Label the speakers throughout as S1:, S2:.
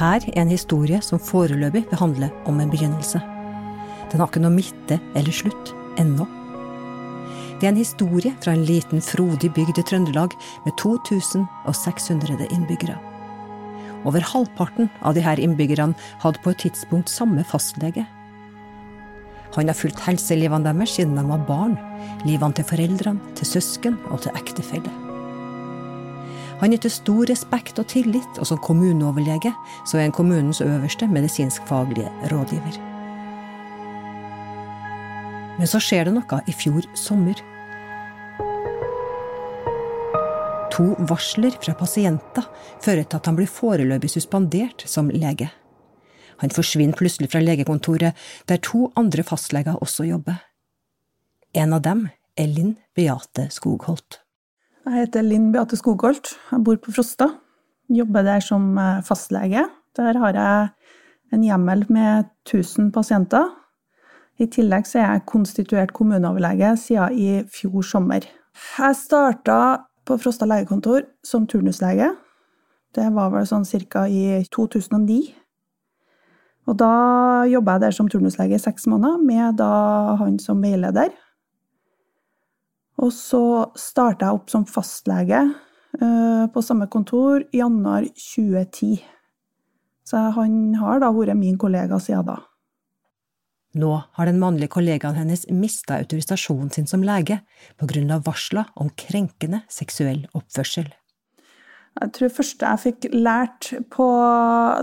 S1: her er en historie som foreløpig vil handle om en begynnelse. Den har ikke noe midte eller slutt ennå. Det er en historie fra en liten, frodig bygd i Trøndelag med 2600 innbyggere. Over halvparten av disse innbyggerne hadde på et tidspunkt samme fastlege. Han har fulgt helselivene deres siden de var barn, livene til foreldrene, til søsken og til ektefelle. Han nyter stor respekt og tillit, og som kommuneoverlege så er han kommunens øverste medisinskfaglige rådgiver. Men så skjer det noe i fjor sommer. To varsler fra pasienter fører til at han blir foreløpig suspendert som lege. Han forsvinner plutselig fra legekontoret, der to andre fastleger også jobber. En av dem er Linn Beate Skogholt.
S2: Jeg heter Linn Beate Skogholt. Jeg bor på Frosta. Jobber der som eh, fastlege. Der har jeg en hjemmel med 1000 pasienter. I tillegg er jeg konstituert kommuneoverlege siden i fjor sommer. Jeg starta på Frosta legekontor som turnuslege. Det var vel sånn ca. i 2009. Og da jobba jeg der som turnuslege i seks måneder, med da han som veileder. Og så starta jeg opp som fastlege eh, på samme kontor i januar 2010. Så han har da vært min kollega siden da.
S1: Nå har den mannlige kollegaen hennes mista autorisasjonen sin som lege på grunn av varsla om krenkende seksuell oppførsel.
S2: Jeg tror det første jeg fikk lært på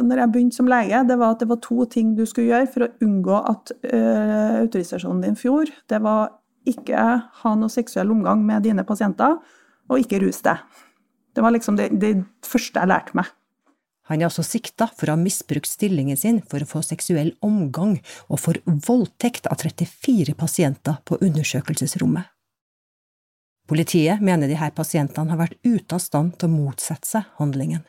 S2: når jeg begynte som lege, det var at det var to ting du skulle gjøre for å unngå at uh, autorisasjonen din fjor. Det var ikke ha noe seksuell omgang med dine pasienter, og ikke rus deg. Det var liksom det, det første jeg lærte meg.
S1: Han er også sikta for å ha misbrukt stillingen sin for å få seksuell omgang og for voldtekt av 34 pasienter på undersøkelsesrommet. Politiet mener de her pasientene har vært ute av stand til å motsette seg handlingen.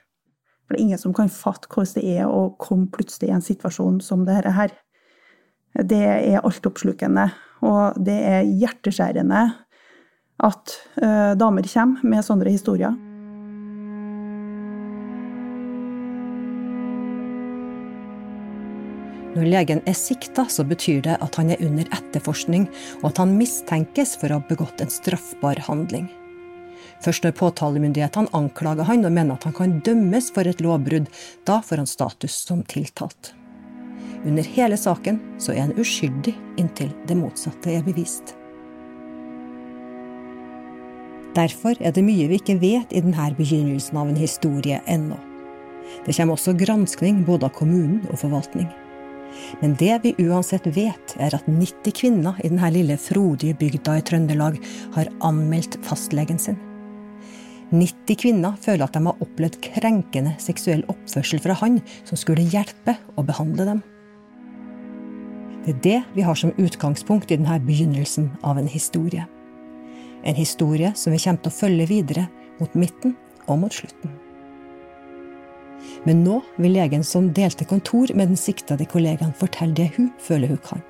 S2: For det er ingen som kan fatte hvordan det er å komme plutselig i en situasjon som dette her. Det er altoppslukende. Og det er hjerteskjærende at uh, damer kommer med sånne historier.
S1: Når legen er sikta, så betyr det at han er under etterforskning, og at han mistenkes for å ha begått en straffbar handling. Først når påtalemyndighetene anklager han og mener at han kan dømmes for et lovbrudd, da får han status som tiltalt. Under hele saken så er han uskyldig inntil det motsatte er bevist. Derfor er det mye vi ikke vet i denne begynnelsen av en historie ennå. Det kommer også granskning både av kommunen og forvaltning. Men det vi uansett vet, er at 90 kvinner i denne lille frodige bygda i Trøndelag har anmeldt fastlegen sin. 90 kvinner føler at de har opplevd krenkende seksuell oppførsel fra han som skulle hjelpe og behandle dem. Det er det vi har som utgangspunkt i denne begynnelsen av en historie. En historie som vi kommer til å følge videre mot midten og mot slutten. Men nå vil legen som delte kontor med den siktede kollegaen, fortelle det hun føler hun kan.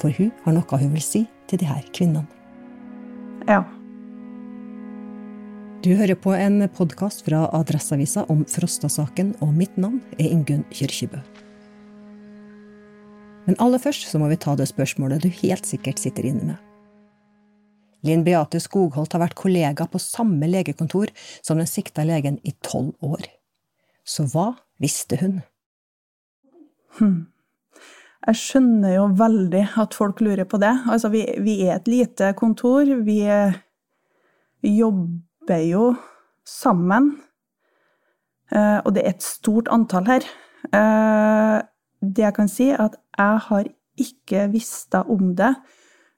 S1: For hun har noe hun vil si til de her kvinnene.
S2: Ja.
S1: Du hører på en podkast fra Adresseavisa om Frosta-saken, og mitt navn er Ingunn Kyrkjebø. Men aller først så må vi ta det spørsmålet du helt sikkert sitter inne med. Linn Beate Skogholt har vært kollega på samme legekontor som den sikta legen i tolv år. Så hva visste hun?
S2: Hm. Jeg skjønner jo veldig at folk lurer på det. Altså, vi, vi er et lite kontor. Vi jobber jo sammen. Eh, og det er et stort antall her. Eh, det jeg kan si, er at jeg har ikke visst om det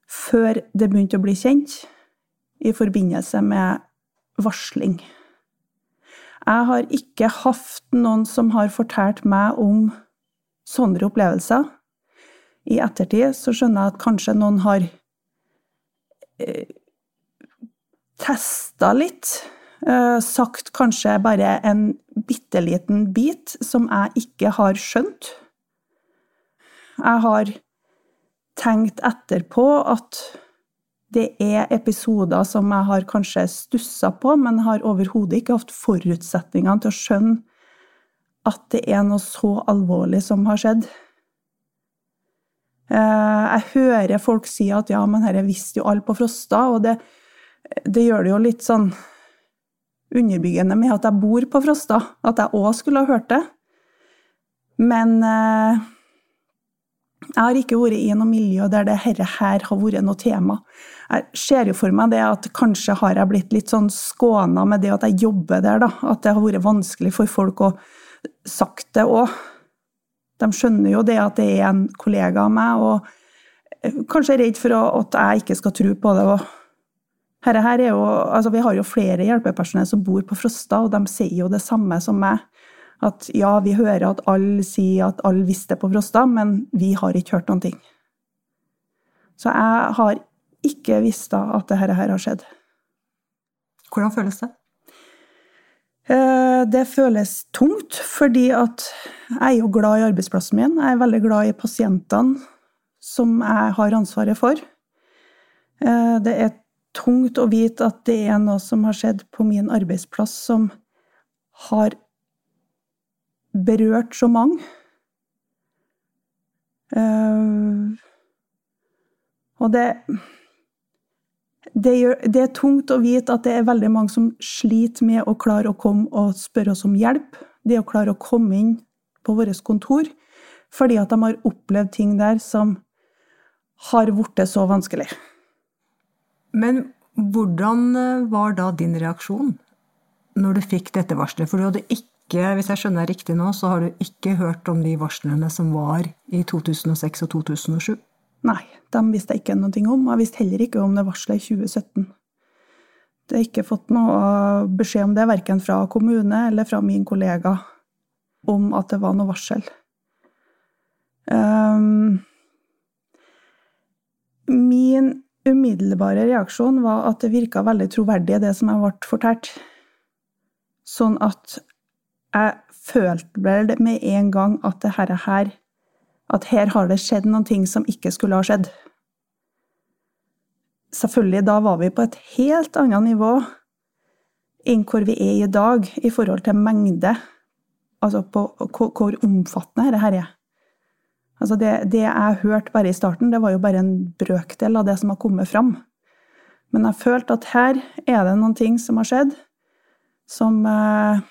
S2: før det begynte å bli kjent i forbindelse med varsling. Jeg har ikke hatt noen som har fortalt meg om sånne opplevelser. I ettertid så skjønner jeg at kanskje noen har eh, testa litt. Eh, sagt kanskje bare en bitte liten bit som jeg ikke har skjønt. Jeg har tenkt etterpå at det er episoder som jeg har kanskje stussa på, men har overhodet ikke hatt forutsetningene til å skjønne at det er noe så alvorlig som har skjedd. Eh, jeg hører folk si at ja, men dette visste jo alle på Frosta, og det, det, gjør det jo litt sånn underbyggende med at jeg bor på Frosta, at jeg òg skulle ha hørt det. Men eh, jeg har ikke vært i noe miljø der det her har vært noe tema. Jeg ser jo for meg det at kanskje har jeg blitt litt sånn skåna med det at jeg jobber der, da. At det har vært vanskelig for folk å sagt det òg. De skjønner jo det at det er en kollega av meg, og kanskje er redd for at jeg ikke skal tro på det. Her, her jo, altså vi har jo flere hjelpepersonell som bor på Frosta, og de sier jo det samme som meg. At ja, vi hører at alle sier at alle visste på Frosta, men vi har ikke hørt noen ting. Så jeg har ikke visst at dette her har skjedd.
S1: Hvordan føles det?
S2: Eh, det føles tungt, fordi at jeg er jo glad i arbeidsplassen min. Jeg er veldig glad i pasientene som jeg har ansvaret for. Eh, det er tungt å vite at det er noe som har skjedd på min arbeidsplass som har berørt så mange. Uh, og det det, gjør, det, er tungt å vite at det er veldig mange som sliter med å klare å komme og spørre oss om hjelp. Det å klare å komme inn på vårt kontor fordi at de har opplevd ting der som har blitt så vanskelig.
S1: Men hvordan eh, var da din reaksjon når du fikk dette varselet? For du hadde ikke, hvis jeg skjønner riktig nå, så har du ikke hørt om de varslene som var i 2006 og 2007?
S2: Nei, dem visste jeg ikke noe om. Jeg visste heller ikke om det varselet i 2017. Det har ikke fått noe beskjed om det, verken fra kommune eller fra min kollega, om at det var noe varsel. Um, min umiddelbare reaksjon var at det virka veldig troverdig, det som jeg ble fortalt. Sånn at jeg følte vel med en gang at det her at her har det skjedd noen ting som ikke skulle ha skjedd. Selvfølgelig, da var vi på et helt annet nivå enn hvor vi er i dag i forhold til mengde. Altså på hvor omfattende dette er. Altså det, det jeg hørte bare i starten, det var jo bare en brøkdel av det som har kommet fram. Men jeg følte at her er det noen ting som har skjedd, som eh,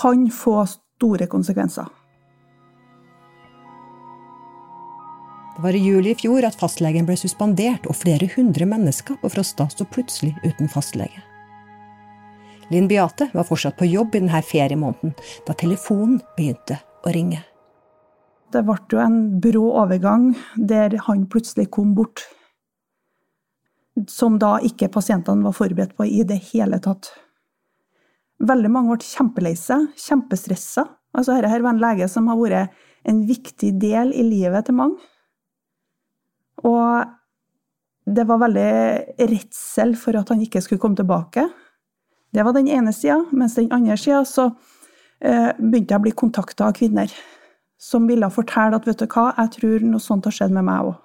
S2: kan få store konsekvenser.
S1: Det var i juli i fjor at fastlegen ble suspendert, og flere hundre mennesker på Frosta sto plutselig uten fastlege. Linn Beate var fortsatt på jobb i denne feriemåneden da telefonen begynte å ringe.
S2: Det ble jo en brå overgang der han plutselig kom bort. Som da ikke pasientene var forberedt på i det hele tatt. Veldig mange ble kjempelei seg, kjempestressa. Altså, dette var en lege som har vært en viktig del i livet til mange. Og det var veldig redsel for at han ikke skulle komme tilbake. Det var den ene sida. Mens den andre sida så eh, begynte jeg å bli kontakta av kvinner som ville fortelle at vet du hva, jeg tror noe sånt har skjedd med meg òg.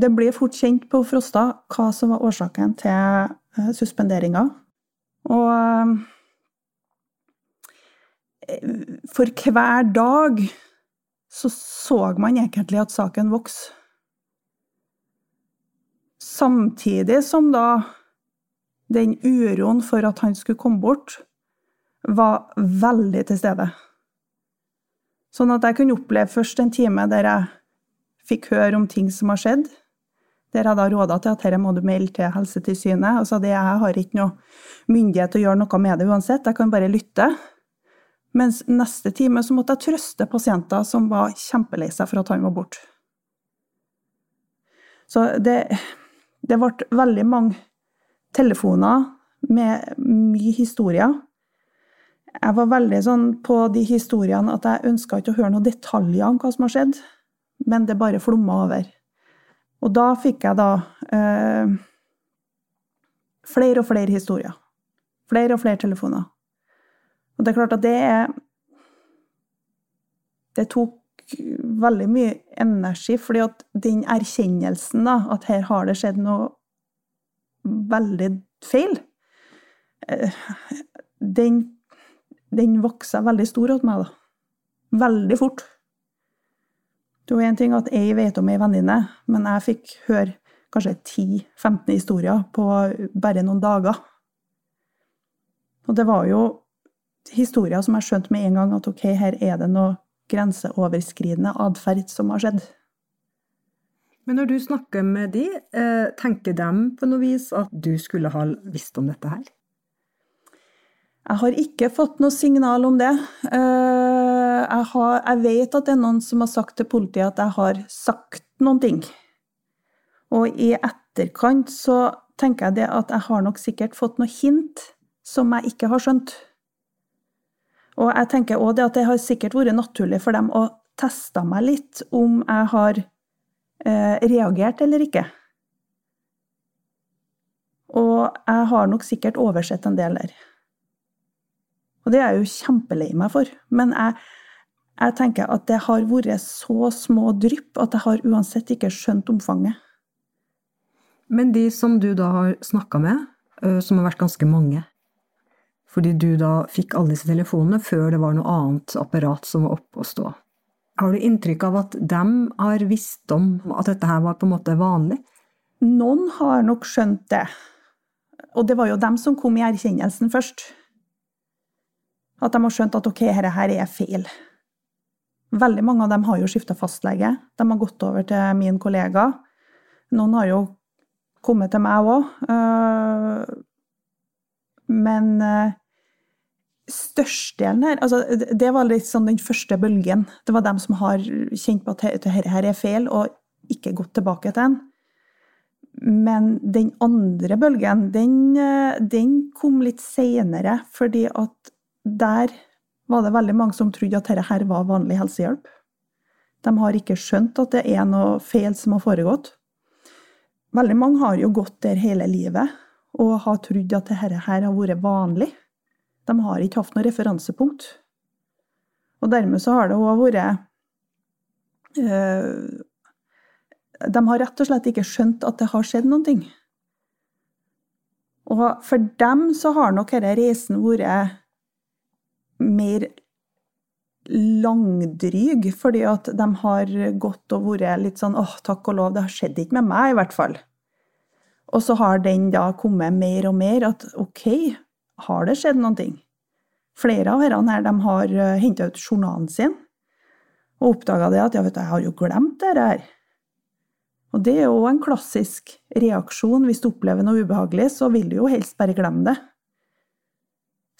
S2: Det ble fort kjent på Frosta hva som var årsaken til eh, suspenderinga. Og eh, for hver dag så så man egentlig at saken vokste. Samtidig som da den uroen for at han skulle komme bort, var veldig til stede. Sånn at jeg kunne oppleve først en time der jeg fikk høre om ting som har skjedd. Der jeg da råda til at dette må du melde til Helsetilsynet. Altså det jeg har ikke noe myndighet til å gjøre noe med det uansett, jeg kan bare lytte. Mens neste time så måtte jeg trøste pasienter som var kjempelei seg for at han var borte. Så det, det ble veldig mange telefoner med mye historier. Jeg var veldig sånn på de historiene at jeg ønska ikke å høre noen detaljer om hva som har skjedd, men det bare flomma over. Og da fikk jeg da eh, flere og flere historier. Flere og flere telefoner. Og det er klart at det er det tok veldig mye energi, fordi at den erkjennelsen, da, at her har det skjedd noe veldig feil, eh, den, den voksa veldig stor hos meg, da. Veldig fort. Det var én ting at jeg vet om ei venninne, men jeg fikk høre kanskje 10-15 historier på bare noen dager. Og det var jo historier som jeg skjønte med en gang at ok, her er det noe grenseoverskridende atferd som har skjedd.
S1: Men når du snakker med de, eh, tenker de på noe vis at du skulle ha visst om dette her?
S2: Jeg har ikke fått noe signal om det. Jeg, har, jeg, vet at det er noen som har sagt til politiet at jeg har sagt noen ting. Og i etterkant så tenker jeg det at jeg har nok sikkert fått noe hint som jeg ikke har skjønt. Og jeg tenker også det at det har sikkert vært naturlig for dem å teste meg litt om jeg har eh, reagert eller ikke. Og jeg har nok sikkert oversett en del der. Og det er jeg jo kjempelei meg for. Men jeg, jeg tenker at det har vært så små drypp at jeg har uansett ikke skjønt omfanget.
S1: Men de som du da har snakka med, som har vært ganske mange, fordi du da fikk alle disse telefonene før det var noe annet apparat som var oppe og stå. Har du inntrykk av at de har visst om at dette her var på en måte vanlig?
S2: Noen har nok skjønt det. Og det var jo dem som kom i erkjennelsen først. At de har skjønt at ok, dette her er feil. Veldig mange av dem har jo skifta fastlege. De har gått over til min kollega. Noen har jo kommet til meg òg. Men eh, størstedelen her altså, Det var litt sånn den første bølgen. Det var dem som har kjent på at dette her er feil, og ikke gått tilbake til den. Men den andre bølgen, den, eh, den kom litt seinere, fordi at der var det veldig mange som trodde at dette her var vanlig helsehjelp. De har ikke skjønt at det er noe feil som har foregått. Veldig mange har jo gått der hele livet og har trodd at dette her har vært vanlig. De har ikke hatt noe referansepunkt. Og dermed så har det òg vært øh, De har rett og slett ikke skjønt at det har skjedd noen ting. Og for dem så har nok denne reisen vært mer langdryg, fordi at de har gått og vært litt sånn åh, takk og lov, det har skjedd ikke med meg, i hvert fall. Og så har den da kommet mer og mer at ok, har det skjedd noen ting? Flere av herrene her de har eh, henta ut journalen sin og oppdaga det at ja, vet du, jeg har jo glemt dette her. Og det er jo en klassisk reaksjon. Hvis du opplever noe ubehagelig, så vil du jo helst bare glemme det.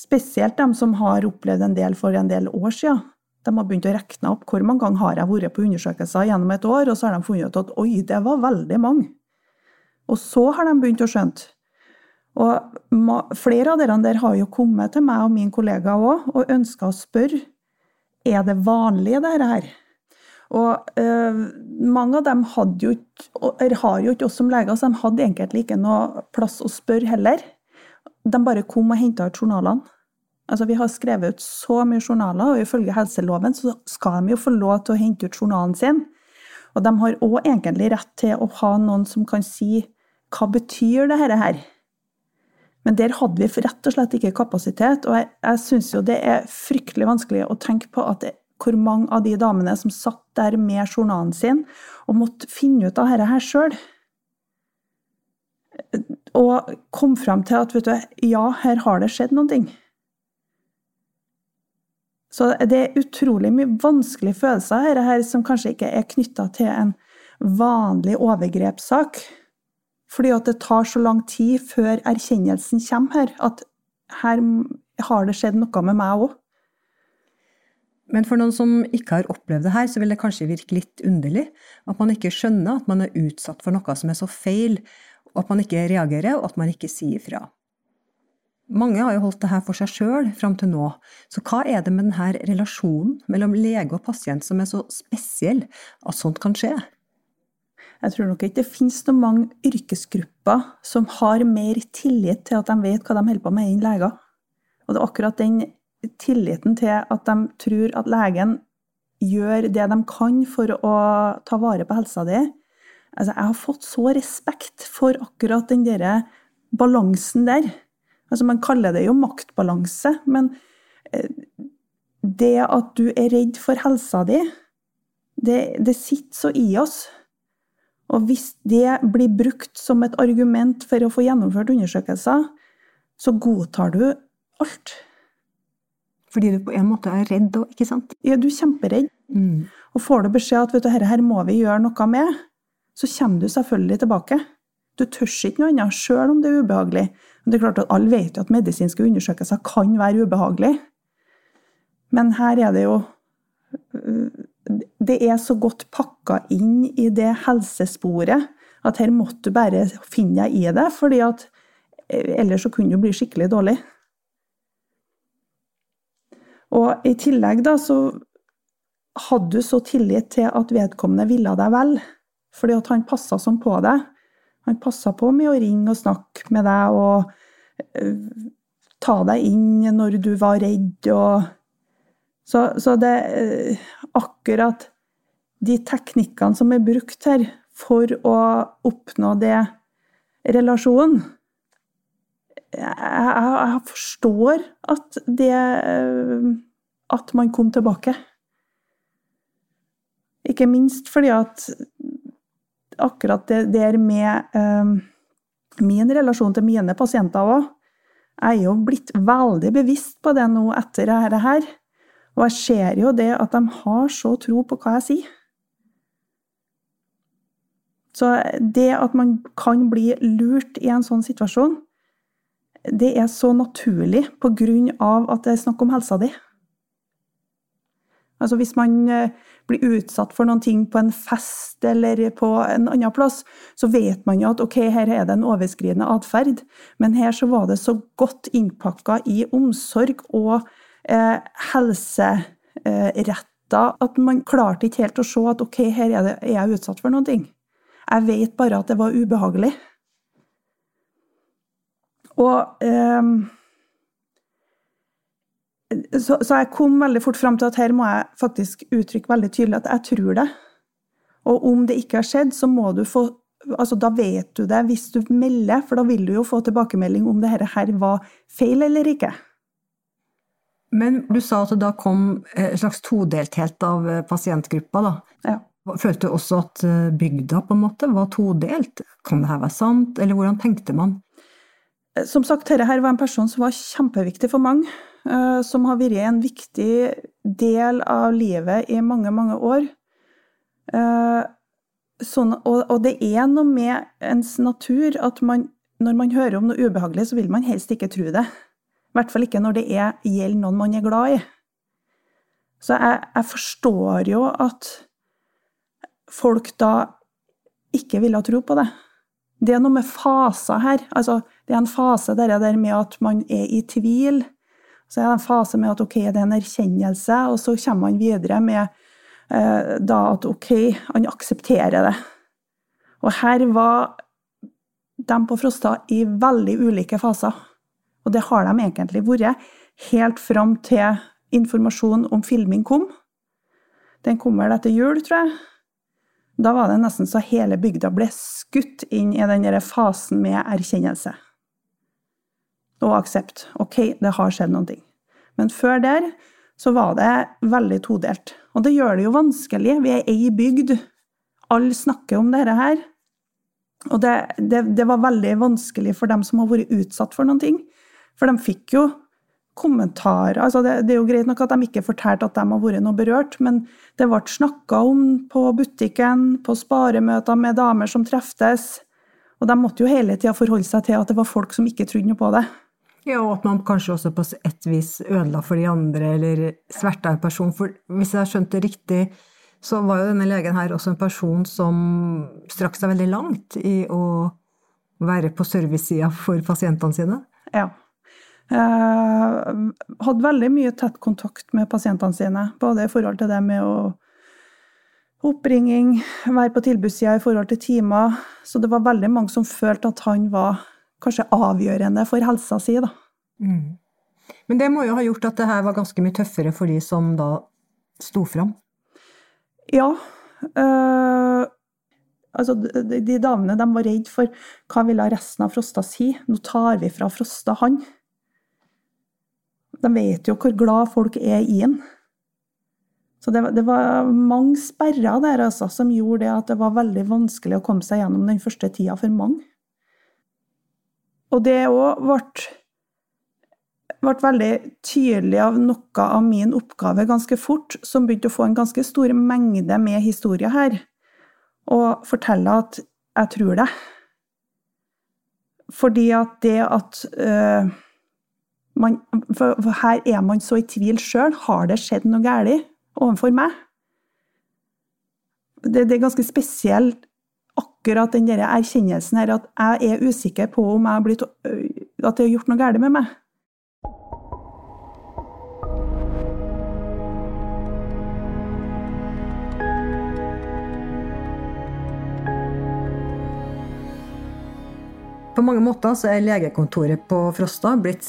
S2: Spesielt de som har opplevd en del for en del år siden. De har begynt å regne opp hvor mange ganger har jeg vært på undersøkelser gjennom et år, og så har de funnet ut at oi, det var veldig mange. Og så har de begynt å skjønne. Og flere av dere der har jo kommet til meg og min kollega òg og ønska å spørre er det vanlig, dette her. Og øh, mange av dem hadde jo har jo ikke oss som leger, så de hadde egentlig ikke noe plass å spørre heller. De bare kom og henta ut journalene. Altså, vi har skrevet ut så mye journaler, og ifølge helseloven så skal de jo få lov til å hente ut journalen sin. Og de har òg egentlig rett til å ha noen som kan si hva betyr dette her? Men der hadde vi rett og slett ikke kapasitet, og jeg, jeg syns jo det er fryktelig vanskelig å tenke på at det, hvor mange av de damene som satt der med journalen sin og måtte finne ut av dette her sjøl, og kom fram til at du, ja, her har det skjedd noen ting. Så det er utrolig mye vanskelige følelser her, her som kanskje ikke er knytta til en vanlig overgrepssak. Fordi at det tar så lang tid før erkjennelsen kommer her, at her har det skjedd noe med meg òg.
S1: Men for noen som ikke har opplevd det her, så vil det kanskje virke litt underlig at man ikke skjønner at man er utsatt for noe som er så feil, og at man ikke reagerer, og at man ikke sier fra. Mange har jo holdt det her for seg sjøl fram til nå, så hva er det med denne relasjonen mellom lege og pasient som er så spesiell at sånt kan skje?
S2: Jeg tror nok ikke det finnes noen mange yrkesgrupper som har mer tillit til at de vet hva de holder på med, enn leger. Og det er akkurat den tilliten til at de tror at legen gjør det de kan for å ta vare på helsa di. Altså, jeg har fått så respekt for akkurat den der balansen der. Altså, man kaller det jo maktbalanse, men eh, det at du er redd for helsa di, det, det sitter så i oss. Og hvis det blir brukt som et argument for å få gjennomført undersøkelser, så godtar du alt.
S1: Fordi du på en måte er redd òg, ikke sant?
S2: Ja, du er kjemperedd. Mm. Og får du beskjed at vet du, her må vi gjøre noe med, så kommer du selvfølgelig tilbake. Du tør ikke noe annet, sjøl om det er ubehagelig. Det er klart at Alle vet jo at medisinske undersøkelser kan være ubehagelig. Men her er det jo Det er så godt pakka inn i det helsesporet at her måtte du bare finne deg i det, fordi at eh, ellers så kunne du bli skikkelig dårlig. Og i tillegg da, så hadde du så tillit til at vedkommende ville deg vel, fordi at han passa sånn på deg. Han passa på med å ringe og snakke med deg og uh, ta deg inn når du var redd og Så, så det uh, Akkurat de teknikkene som er brukt her for å oppnå det relasjonen jeg, jeg, forstår at det eh, At man kom tilbake. Ikke minst fordi at akkurat det der med eh, min relasjon til mine pasienter òg Jeg er jo blitt veldig bevisst på det nå etter dette her. Og jeg ser jo det at de har så tro på hva jeg sier. Så det at man kan bli lurt i en sånn situasjon, det er så naturlig på grunn av at det er snakk om helsa di. Altså Hvis man eh, blir utsatt for noen ting på en fest eller på en annen plass, så vet man jo at ok, her er det en overskridende atferd, men her så var det så godt innpakka i omsorg og eh, helseretta at man klarte ikke helt å se at ok, her er, det, er jeg utsatt for noen ting. Jeg vet bare at det var ubehagelig. Og eh, så, så, jeg kom veldig fort fram til at her må jeg faktisk uttrykke veldig tydelig at jeg tror det. Og om det ikke har skjedd, så må du få altså Da vet du det hvis du melder, for da vil du jo få tilbakemelding om det her var feil eller ikke.
S1: Men du sa at det da kom en slags todelthet av eh, pasientgruppa, da.
S2: Ja.
S1: Følte du også at eh, bygda på en måte var todelt? Kan det her være sant, eller hvordan tenkte man?
S2: Som sagt, dette her var en person som var kjempeviktig for mange. Eh, som har vært en viktig del av livet i mange, mange år. Sånn, og, og, det er noe med ens natur at man, når man hører om noe ubehagelig, så vil man helst ikke tro det. I hvert fall ikke når det er, gjelder noen man er glad i. Så jeg, jeg forstår jo at folk da ikke ville tro på det. Det er noe med faser her. Altså, det er en fase der, der med at man er i tvil. Så er det en fase med at ok, det er en erkjennelse, og så kommer man videre med eh, da at ok, han aksepterer det. Og her var de på Frosta i veldig ulike faser. Og det har de egentlig vært helt fram til informasjon om filming kom. Den kom vel etter jul, tror jeg. Da var det nesten så hele bygda ble skutt inn i den fasen med erkjennelse og aksept. Ok, det har skjedd noen ting. Men før der så var det veldig todelt. Og det gjør det jo vanskelig. Vi er ei bygd. Alle snakker om dette her. Og det, det, det, var veldig vanskelig for dem som har vært utsatt for noen ting. For de fikk jo kommentarer altså det, det, er jo greit nok at de ikke fortalte at de har vært noe berørt, men det ble snakka om på butikken, på sparemøter med damer som treftes. Og de måtte jo hele tida forholde seg til at det var folk som ikke trodde noe på det.
S1: Ja, og at man kanskje også på et vis ødela for de andre, eller sverta en person. For hvis jeg har skjønt det riktig, så var jo denne legen her også en person som strakk seg veldig langt i å være på servicesida for pasientene sine.
S2: Ja. Jeg hadde veldig mye tett kontakt med pasientene sine, både i forhold til det med å oppringing, være på tilbudssida i forhold til timer. Så det var veldig mange som følte at han var kanskje avgjørende for helsa si, da. Mm.
S1: Men det må jo ha gjort at det her var ganske mye tøffere for de som da sto fram?
S2: Ja. Øh, altså, de, de damene de var redd for hva ville resten av Frosta si. Nå tar vi fra Frosta han. De vet jo hvor glad folk er i han. Så det, det, var mange sperrer der altså, som gjorde det at det var veldig vanskelig å komme seg gjennom den første tida for mange. Og det òg ble, ble veldig tydelig av noe av min oppgave ganske fort, som begynte å få en ganske stor mengde med historier her, og fortelle at jeg tror det. Fordi at det at øh, man, for, for, her er man så i tvil sjøl. Har det skjedd noe galt overfor meg? Det, det, er ganske spesielt akkurat den der erkjennelsen her at jeg er usikker på om jeg har har gjort noe galt med meg.
S1: På mange måter så er legekontoret på Frosta blitt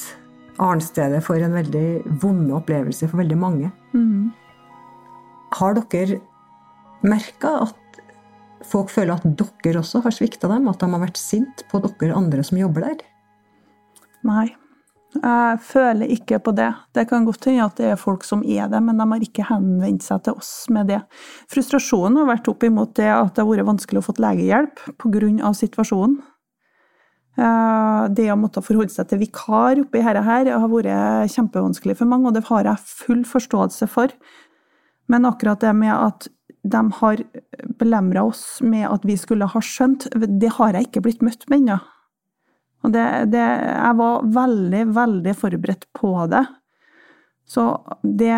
S1: arnstedet for en veldig vonde opplevelse for veldig mange. Mm. Har dere merka at folk føler at dere også har svikta dem? At de har vært sint på dere andre som jobber der?
S2: Nei. Jeg føler ikke på det. Det kan godt hende at det er folk som er det, men de har ikke henvendt seg til oss med det. Frustrasjonen har vært opp imot det at det har vært vanskelig å få legehjelp pga. situasjonen. Eh, det å måtte forholde seg til vikar oppi dette her har vært kjempevanskelig for mange, og det har jeg full forståelse for. Men akkurat det med at de har belemra oss med at vi skulle ha skjønt, det har jeg ikke blitt møtt med ennå. Og det, det, Jeg var veldig, veldig forberedt på det. Så det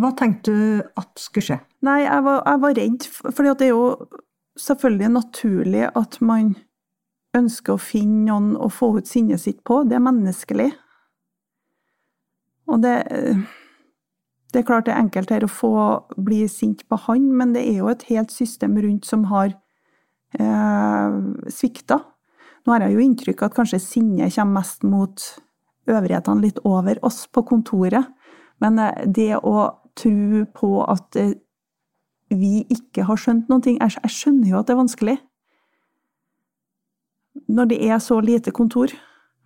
S1: Hva tenkte du at skulle skje?
S2: Nei, jeg var, jeg var redd. For det er jo selvfølgelig naturlig at man ønsker å finne noen å få ut sinnet sitt på. Det er menneskelig. Og det Det er klart det er enkelt her å få bli sint på han, men det er jo et helt system rundt som har eh, svikta. Nå har jeg jo inntrykk av at kanskje sinnet kommer mest mot øvrighetene litt over oss på kontoret, men eh, det å tro på at eh, vi ikke har skjønt noen ting Jeg skjønner jo at det er vanskelig når det er så lite kontor.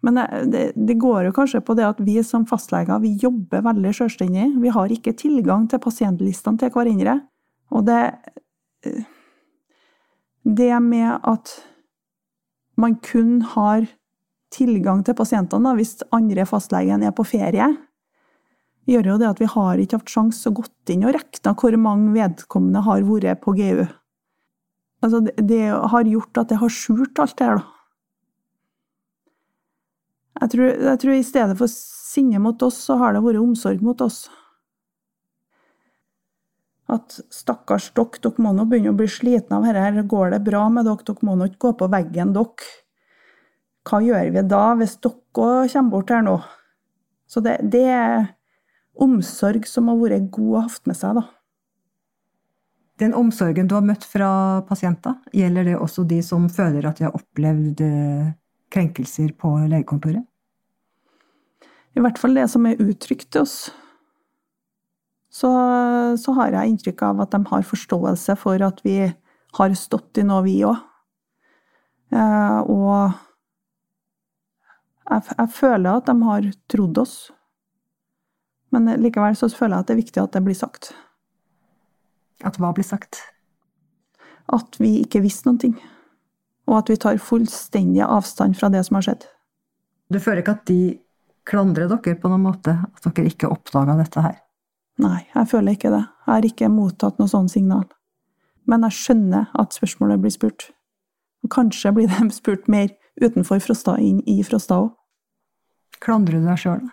S2: Men det, det, går jo kanskje på det at vi som fastleger vi jobber veldig selvstendig. Vi har ikke tilgang til pasientlistene til hverandre. Og det Det med at man kun har tilgang til pasientene hvis andre fastlegen er på ferie, gjør jo det at vi har ikke hatt sjanse å gått inn og rekna hvor mange vedkommende har vært på GU. Altså, det, det har gjort at det har skjult alt det her, da. Jeg tror, jeg tror, i stedet for sinne mot oss, så har det vært omsorg mot oss. At stakkars dere, dere må nå begynne å bli slitne av dette, går det bra med dere, dere må nå ikke gå på veggen, dere. Hva gjør vi da, hvis dere kommer bort her nå? Så det, det er omsorg som har vært god å ha med seg, da.
S1: Den omsorgen du har møtt fra pasienter, gjelder det også de som føler at de har opplevd eh, krenkelser på legekontoret?
S2: I hvert fall det som er uttrykt til oss. Så, så, har jeg inntrykk av at de har forståelse for at vi har stått i noe, vi òg. Eh, og jeg, jeg, føler at de har trodd oss. Men likevel så føler jeg at det er viktig at det blir sagt.
S1: At hva blir sagt?
S2: At vi ikke visste noen ting og at vi tar fullstendig avstand fra det som har skjedd.
S1: Du føler ikke at de klandrer dere på noen måte? At dere ikke oppdaga dette her?
S2: Nei, jeg føler ikke det. Jeg har ikke mottatt noe sånt signal. Men jeg skjønner at spørsmålet blir spurt. Og kanskje blir de spurt mer utenfor Frosta inn i Frosta òg.
S1: Klandrer du deg sjøl?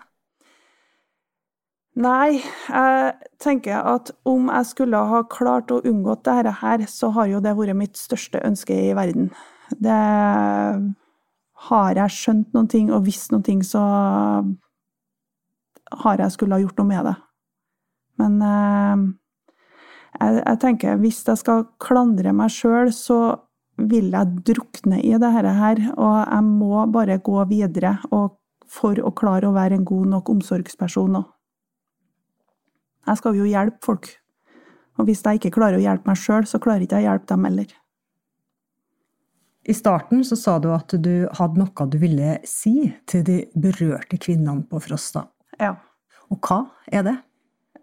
S2: Nei, jeg tenker at om jeg skulle ha klart å unngå dette her, så har jo det vært mitt største ønske i verden. Det Har jeg skjønt noen ting og visst noen ting, så har jeg skulle ha gjort noe med det. Men eh, jeg, jeg tenker hvis jeg skal klandre meg sjøl, så vil jeg drukne i dette her, og jeg må bare gå videre for å klare å være en god nok omsorgsperson òg. Jeg skal jo hjelpe folk. Og hvis jeg ikke klarer å hjelpe meg sjøl, så klarer jeg ikke å hjelpe dem heller.
S1: I starten så sa du at du hadde noe du ville si til de berørte kvinnene på Frosta.
S2: Ja.
S1: Og hva er det?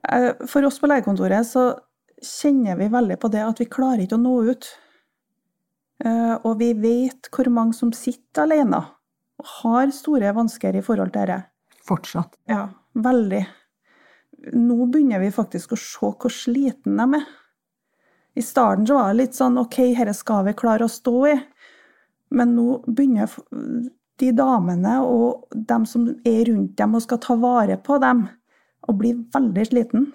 S2: Eh, for oss på legekontoret så kjenner vi veldig på det at vi klarer ikke å nå ut. Eh, og vi vet hvor mange som sitter alene og har store vansker i forhold til dette.
S1: Fortsatt.
S2: Ja, veldig. Nå begynner vi faktisk å se hvor sliten de er. I starten så var det litt sånn ok, dette skal vi klare å stå i. Men nå begynner de damene og dem som er rundt dem og skal ta vare på dem, å bli veldig sliten.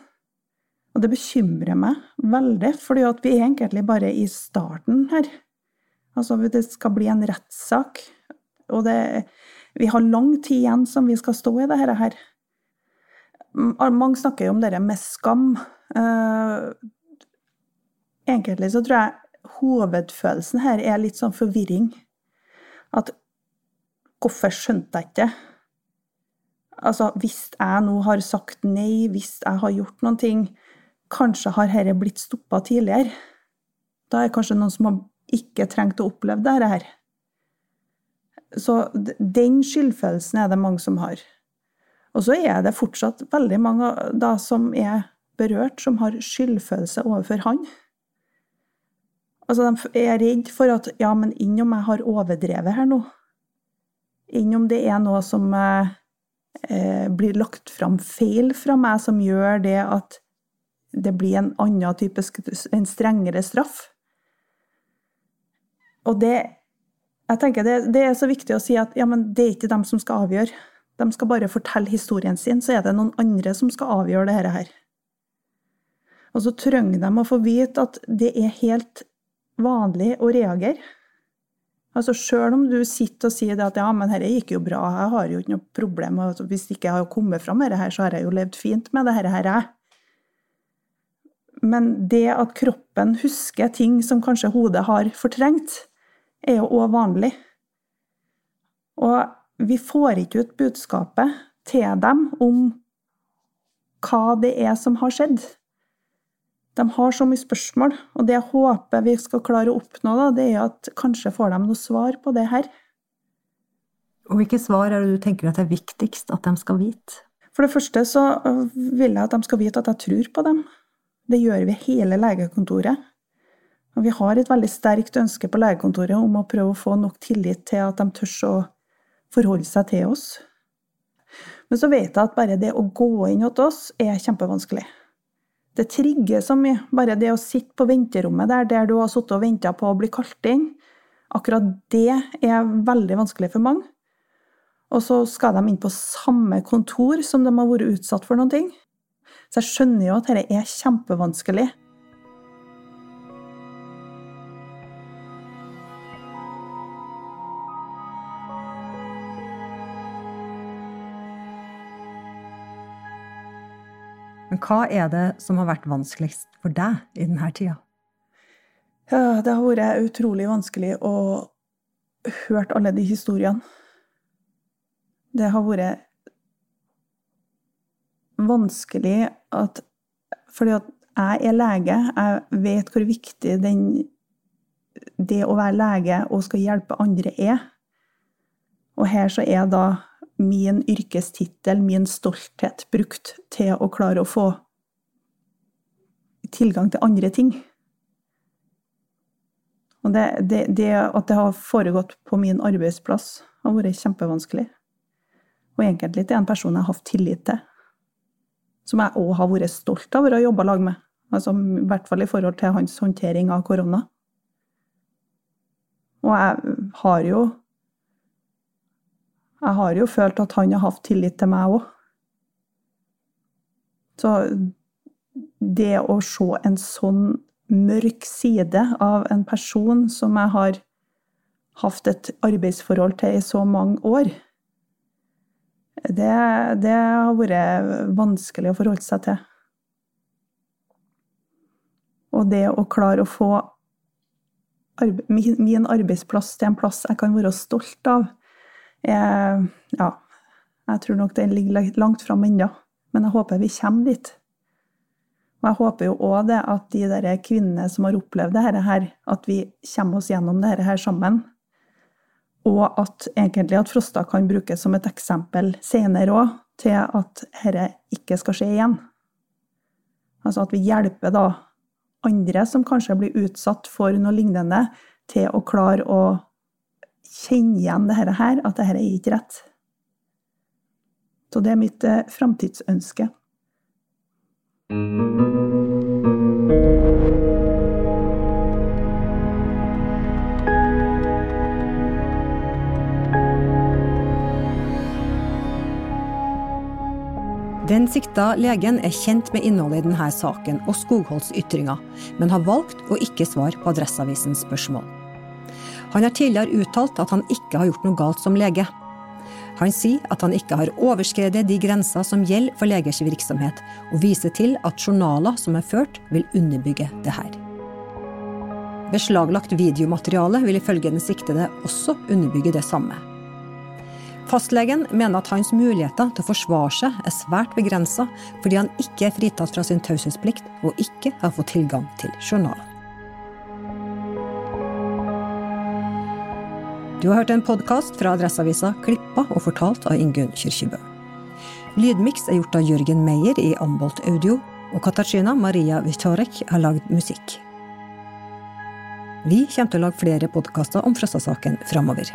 S2: Og det bekymrer meg veldig, fordi vi er egentlig bare i starten her. Altså, det skal bli en rettssak, og det, vi har lang tid igjen som vi skal stå i dette her. Mange snakker jo om det med skam. Eh, egentlig så tror jeg hovedfølelsen her er litt sånn forvirring. At hvorfor skjønte jeg ikke? Altså, hvis jeg nå har sagt nei, hvis jeg har gjort noen ting, kanskje har dette blitt stoppa tidligere. Da er det kanskje noen som har ikke trengt å oppleve dette her. Så den skyldfølelsen er det mange som har. Og så er det fortsatt veldig mange da som er berørt, som har skyldfølelse overfor han. Altså, de er redd for at ja, men enn om jeg har overdrevet her nå, Enn om det er noe som eh, eh, blir lagt fram feil fra meg, som gjør det at det blir en annen type, en strengere straff. Og det jeg tenker det, det, er så viktig å si at ja, men det er ikke dem som skal avgjøre. De skal bare fortelle historien sin, så er det noen andre som skal avgjøre dette her. Og så trenger de å få vite at det er helt vanlig å reagere. Altså Sjøl om du sitter og sier at ja, men dette gikk jo bra, jeg har jo ikke noe problem, og hvis ikke jeg har kommet fram med dette, så har jeg jo levd fint med dette her. Men det at kroppen husker ting som kanskje hodet har fortrengt, er jo òg vanlig. Og vi får ikke ut budskapet til dem om hva det er som har skjedd. De har så mye spørsmål, og det jeg håper vi skal klare å oppnå, da, det er at kanskje får de noe svar på det her.
S1: Og hvilke svar er det du tenker at er viktigst at de skal vite?
S2: For det første så vil jeg at de skal vite at jeg tror på dem. Det gjør vi hele legekontoret. Og vi har et veldig sterkt ønske på legekontoret om å prøve å få nok tillit til at de tør å forholde seg til oss. Men så vet jeg at bare det å gå inn hos oss er kjempevanskelig. Det trigger så mye. Bare det å sitte på venterommet der, der du har sittet og venta på å bli kalt inn, akkurat det er veldig vanskelig for mange. Og så skal de inn på samme kontor som de har vært utsatt for noen ting. Så jeg skjønner jo at dette er kjempevanskelig.
S1: Men hva er det som har vært vanskeligst for deg i denne tida?
S2: Ja, det har vært utrolig vanskelig å høre alle de historiene. Det har vært vanskelig at Fordi at jeg er lege, jeg vet hvor viktig den, det å være lege og skal hjelpe andre er. Og her så er da min yrkestittel, min stolthet, brukt til å klare å få tilgang til andre ting. Og det, det, det, at det har foregått på min arbeidsplass, har vært kjempevanskelig. Og egentlig til en person jeg har hatt tillit til. Som jeg òg har vært stolt av å jobbe lag med. Altså, I hvert fall i forhold til hans håndtering av korona. Og jeg har jo jeg har jo følt at han har hatt tillit til meg òg. Så det å se en sånn mørk side av en person som jeg har hatt et arbeidsforhold til i så mange år, det, det har vært vanskelig å forholde seg til. Og det å klare å få min arbeidsplass til en plass jeg kan være stolt av, jeg, ja, jeg tror nok det ligger langt fram ennå, men jeg håper vi kommer dit. Og jeg håper jo òg det at de der kvinnene som har opplevd dette her, at vi kommer oss gjennom dette her sammen. Og at egentlig at Frosta kan brukes som et eksempel senere òg, til at dette ikke skal skje igjen. Altså at vi hjelper da andre som kanskje blir utsatt for noe lignende, til å klare å kjenne igjen dette her, at dette er ikke rett. Så det er mitt eh, framtidsønske.
S1: Den sikta legen er kjent med innholdet i denne saken og Skogholts ytringer, men har valgt å ikke svare på Adresseavisens spørsmål. Han har tidligere uttalt at han ikke har gjort noe galt som lege. Han sier at han ikke har overskredet de grenser som gjelder for legers virksomhet, og viser til at journaler som er ført, vil underbygge det her. Beslaglagt videomateriale vil ifølge den siktede også underbygge det samme. Fastlegen mener at hans muligheter til å forsvare seg er svært begrensa, fordi han ikke er fritatt fra sin taushetsplikt og ikke har fått tilgang til journalen. Du har hørt en podkast fra Adresseavisa klippa og fortalt av Ingunn Kyrkjebø. Lydmiks er gjort av Jørgen Meyer i Ambolt Audio, og Katarzyna Maria Witorek har lagd musikk. Vi kommer til å lage flere podkaster om Frosta-saken framover.